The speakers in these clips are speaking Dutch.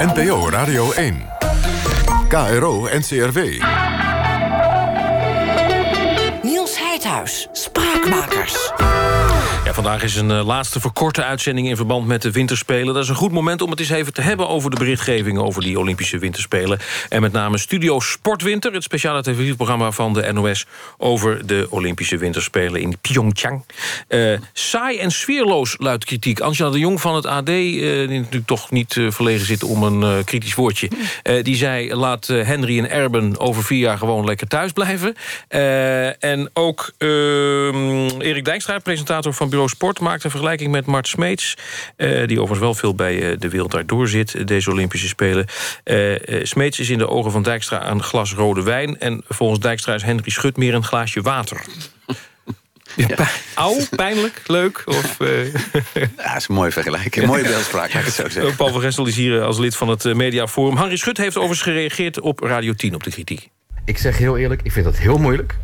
NPO Radio 1. KRO NCRW. Niels Heidhuis, Spraakmakers. Vandaag is een uh, laatste verkorte uitzending in verband met de winterspelen. Dat is een goed moment om het eens even te hebben over de berichtgeving over die Olympische winterspelen. En met name Studio Sportwinter, het speciale televisieprogramma van de NOS over de Olympische winterspelen in Pyeongchang. Uh, saai en sfeerloos luidt kritiek. Angela de Jong van het AD, uh, die natuurlijk toch niet verlegen zit om een kritisch woordje. die zei, laat Henry en Erben over vier jaar gewoon lekker thuis blijven. en ook ehm, Erik Dijkstra, presentator van Bureau Sport maakt een vergelijking met Mart Smeets... Uh, die overigens wel veel bij uh, de wereld daardoor zit, deze Olympische Spelen. Uh, Smeets is in de ogen van Dijkstra een glas rode wijn... en volgens Dijkstra is Henry Schut meer een glaasje water. Ja. Auw, pijnlijk, leuk? Of, ja, dat is een mooie vergelijking. Een mooie beeldspraak, laat ik het zo zeggen. Paul van Gestel is hier als lid van het Mediaforum. Henry Schut heeft overigens gereageerd op Radio 10 op de kritiek. Ik zeg heel eerlijk, ik vind dat heel moeilijk.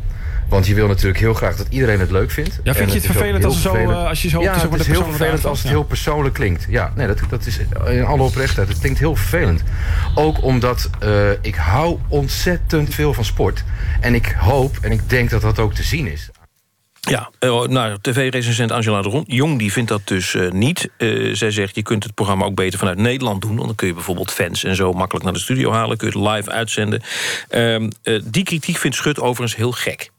Want je wil natuurlijk heel graag dat iedereen het leuk vindt. Ja, vind je het, het vervelend als, zo, uh, als je zo... Ja, het is heel vervelend als het heel persoonlijk klinkt. Ja, nee, dat, dat is in alle oprechtheid. Het klinkt heel vervelend. Ook omdat uh, ik hou ontzettend veel van sport. En ik hoop en ik denk dat dat ook te zien is. Ja, nou, tv-recensent Angela de Jong die vindt dat dus uh, niet. Uh, zij zegt, je kunt het programma ook beter vanuit Nederland doen... want dan kun je bijvoorbeeld fans en zo makkelijk naar de studio halen... kun je het live uitzenden. Uh, die kritiek vindt Schut overigens heel gek.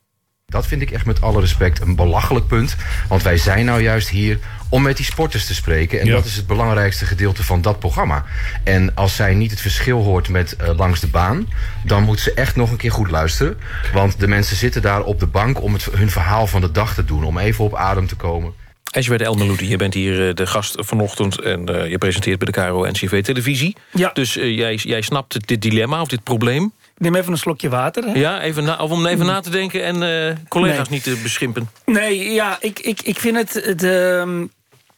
Dat vind ik echt met alle respect een belachelijk punt. Want wij zijn nou juist hier om met die sporters te spreken. En ja. dat is het belangrijkste gedeelte van dat programma. En als zij niet het verschil hoort met uh, langs de baan... dan moet ze echt nog een keer goed luisteren. Want de mensen zitten daar op de bank om het, hun verhaal van de dag te doen. Om even op adem te komen. Esbert Elmeloudi, je bent hier de gast vanochtend... en uh, je presenteert bij de KRO-NCV Televisie. Ja. Dus uh, jij, jij snapt dit dilemma of dit probleem? Neem even een slokje water. Hè? Ja, even na, of om even na te denken en uh, collega's nee. niet te beschimpen. Nee, ja, ik, ik, ik vind het... het uh,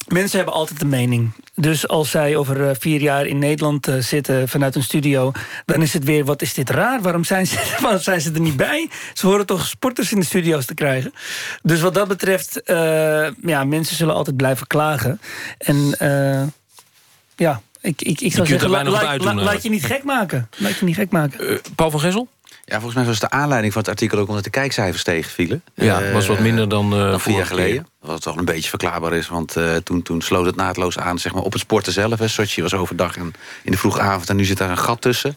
mensen hebben altijd een mening. Dus als zij over uh, vier jaar in Nederland uh, zitten vanuit een studio... dan is het weer, wat is dit raar? Waarom zijn, ze, waarom zijn ze er niet bij? Ze horen toch sporters in de studio's te krijgen. Dus wat dat betreft, ja, mensen zullen altijd blijven klagen. En ja, ik, ik, ik zou zeggen, la, la, la, laat je niet gek maken. Laat je niet gek maken. Uh, Paul van Gessel? Ja, volgens mij was de aanleiding van het artikel ook omdat de kijkcijfers tegenvielen. Ja, uh, was wat minder dan, uh, dan vier jaar geleden. Wat toch een beetje verklaarbaar is, want uh, toen, toen sloot het naadloos aan zeg maar, op het sporten zelf. Hè. Sochi was overdag en in de vroege avond en nu zit daar een gat tussen.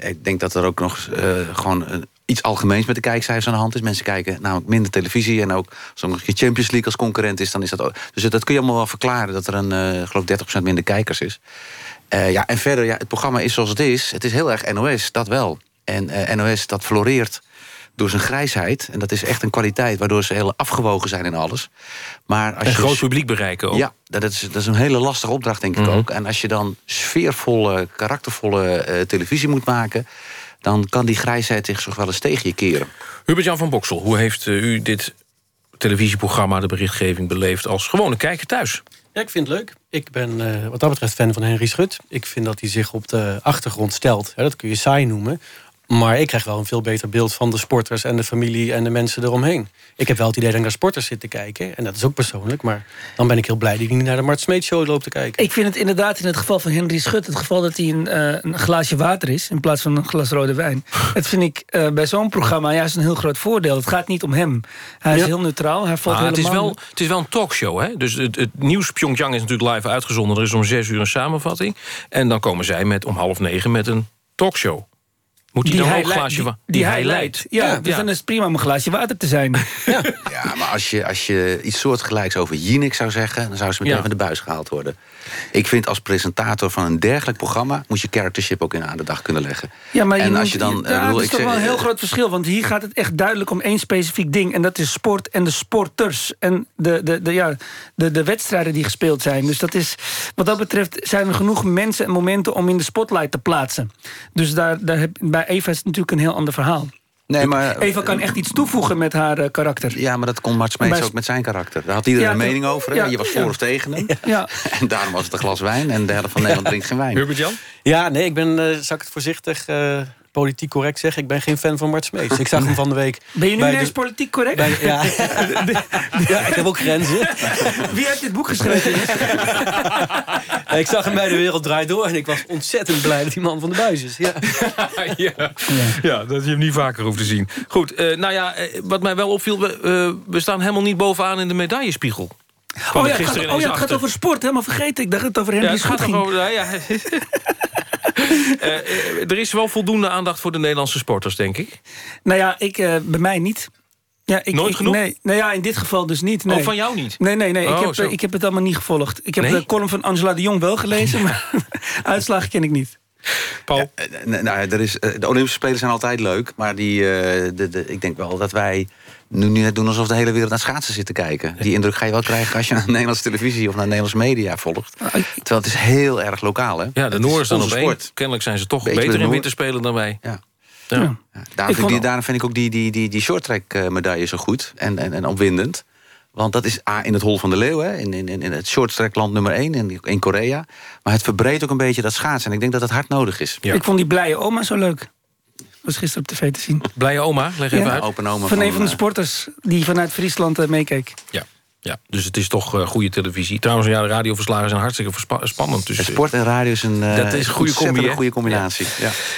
ik denk dat er ook nog gewoon iets algemeens met de kijkcijfers aan de hand is. Mensen kijken namelijk minder televisie en ook als er nog een Champions League als concurrent is, dan is dat ook. Dus dat kun je allemaal wel verklaren dat er een, uh, geloof 30% minder kijkers is. Uh, ja, en verder, ja, het programma is zoals het is. Het is heel erg NOS, dat wel. En uh, NOS, dat floreert door zijn grijsheid. En dat is echt een kwaliteit, waardoor ze heel afgewogen zijn in alles. Maar als een je groot publiek bereiken ook. Ja, dat is, dat is een hele lastige opdracht, denk ik mm -hmm. ook. En als je dan sfeervolle, karaktervolle televisie moet maken dan kan die grijsheid zich toch wel eens tegen je keren. Hubert-Jan van Boksel, hoe heeft uh, u dit televisieprogramma... de berichtgeving beleefd als gewone kijker thuis? Ja, ik vind het leuk. Ik ben uh, wat dat betreft fan van Henry Schut. Ik vind dat hij zich op de achtergrond stelt. Ja, dat kun je saai noemen. Maar ik krijg wel een veel beter beeld van de sporters... en de familie en de mensen eromheen. Ik heb wel het idee dat ik naar sporters zit te kijken. En dat is ook persoonlijk. Maar dan ben ik heel blij dat ik niet naar de Mart Smeet show loop te kijken. Ik vind het inderdaad in het geval van Henry Schut... het geval dat hij een, uh, een glaasje water is... in plaats van een glas rode wijn. Het vind ik uh, bij zo'n programma juist een heel groot voordeel. Het gaat niet om hem. Hij is heel neutraal. Hij valt ah, helemaal... het, is wel, het is wel een talkshow. Hè? Dus het, het nieuws Pyeongchang is natuurlijk live uitgezonden. Er is om zes uur een samenvatting. En dan komen zij met om half negen met een talkshow. Moet die dan hij ook glaasje die, die, die hij leidt. Ja, ja, dus ja. dan is het prima om een glaasje water te zijn. Ja, ja maar als je, als je iets soortgelijks over Jinek zou zeggen... dan zou ze meteen van de buis gehaald worden. Ik vind als presentator van een dergelijk programma... moet je charactership ook in aan de dag kunnen leggen. Ja, maar en je als je dan, ja, bedoel, dat is ik toch zeg, wel een heel groot verschil. Want hier gaat het echt duidelijk om één specifiek ding. En dat is sport en de sporters. En de, de, de, ja, de, de wedstrijden die gespeeld zijn. Dus dat is, wat dat betreft zijn er genoeg mensen en momenten... om in de spotlight te plaatsen. Dus daar, daar heb, bij Eva is het natuurlijk een heel ander verhaal. Nee, maar, Eva kan echt iets toevoegen met haar uh, karakter. Ja, maar dat kon Mart Smeets ook met zijn karakter. Daar had iedereen Ja, een mening over. ja, je was voor ja. of tegen hem. Ja. En daarom was het een glas wijn. En de helft van Nederland drinkt geen wijn. Hubert-Jan? Ja, nee, ik ben, uh, zal ik het voorzichtig uh, politiek correct zeggen... ik ben geen fan van Mart Smeets. Ik zag hem van de week... Ben je nu de- politiek correct? bij- ja. ja, ik heb ook grenzen. Wie heeft dit boek geschreven? ik zag hem bij De Wereld Draait Door... en ik was ontzettend blij dat die man van de buis is. Ja. ja. ja, dat je hem niet vaker hoeft te zien. Goed, eh, nou ja, eh, wat mij wel opviel... We, eh, we staan helemaal niet bovenaan in de medaillespiegel. Oh ja, het gaat, gisteren oh ja, het gaat over sport. Helemaal vergeten. Ik dacht dat het over Ja, het Schut toch ging. over... Ja, er is wel voldoende aandacht voor de Nederlandse sporters, denk ik. Nou ja, ik, eh, bij mij niet. Ja, ik, Nooit ik- genoeg? Nee, nou ja, in dit geval dus niet. Nee. Oh, van jou niet? Nee, nee, nee. Oh, ik, heb, zo. eh, ik heb het allemaal niet gevolgd. Ik heb Nee? de column van Angela de Jong wel gelezen, maar uitslagen ken ik niet. Paul? Eh, nou, er is, eh, de Olympische Spelen zijn altijd leuk. Maar die, eh, de, de, ik denk wel dat wij nu, nu net doen alsof de hele wereld naar schaatsen zit te kijken. Die indruk ga je wel krijgen als je naar Nederlandse televisie of naar Nederlandse media volgt. Terwijl het is heel erg lokaal, hè? Ja, de Noorden staan op één. sport. Kennelijk zijn ze toch Beetje beter in winterspelen dan wij. Ja. Ja. Daarom, vind ik, die- daarom vind ik ook die, die, die, die shorttrack eh, medaille zo goed en, en, en opwindend. Want dat is A, in het hol van de leeuw, hè, in, in, in het shorttrackland nummer 1 in, in Korea. Maar het verbreedt ook een beetje dat schaatsen. En ik denk dat het hard nodig is. Ja. Ik vond die blije oma zo leuk. Was gisteren op tv te zien. Blije oma, leg even Ja. uit. Open oma Van een van de eh, sporters die vanuit Friesland eh, meekeek. Ja. Ja, dus het is toch eh, goede televisie. Trouwens, ja, de radioverslagen zijn hartstikke spannend. Dus, Sport en radio is een, eh, Dat is een goede combi, goede combinatie. Ja.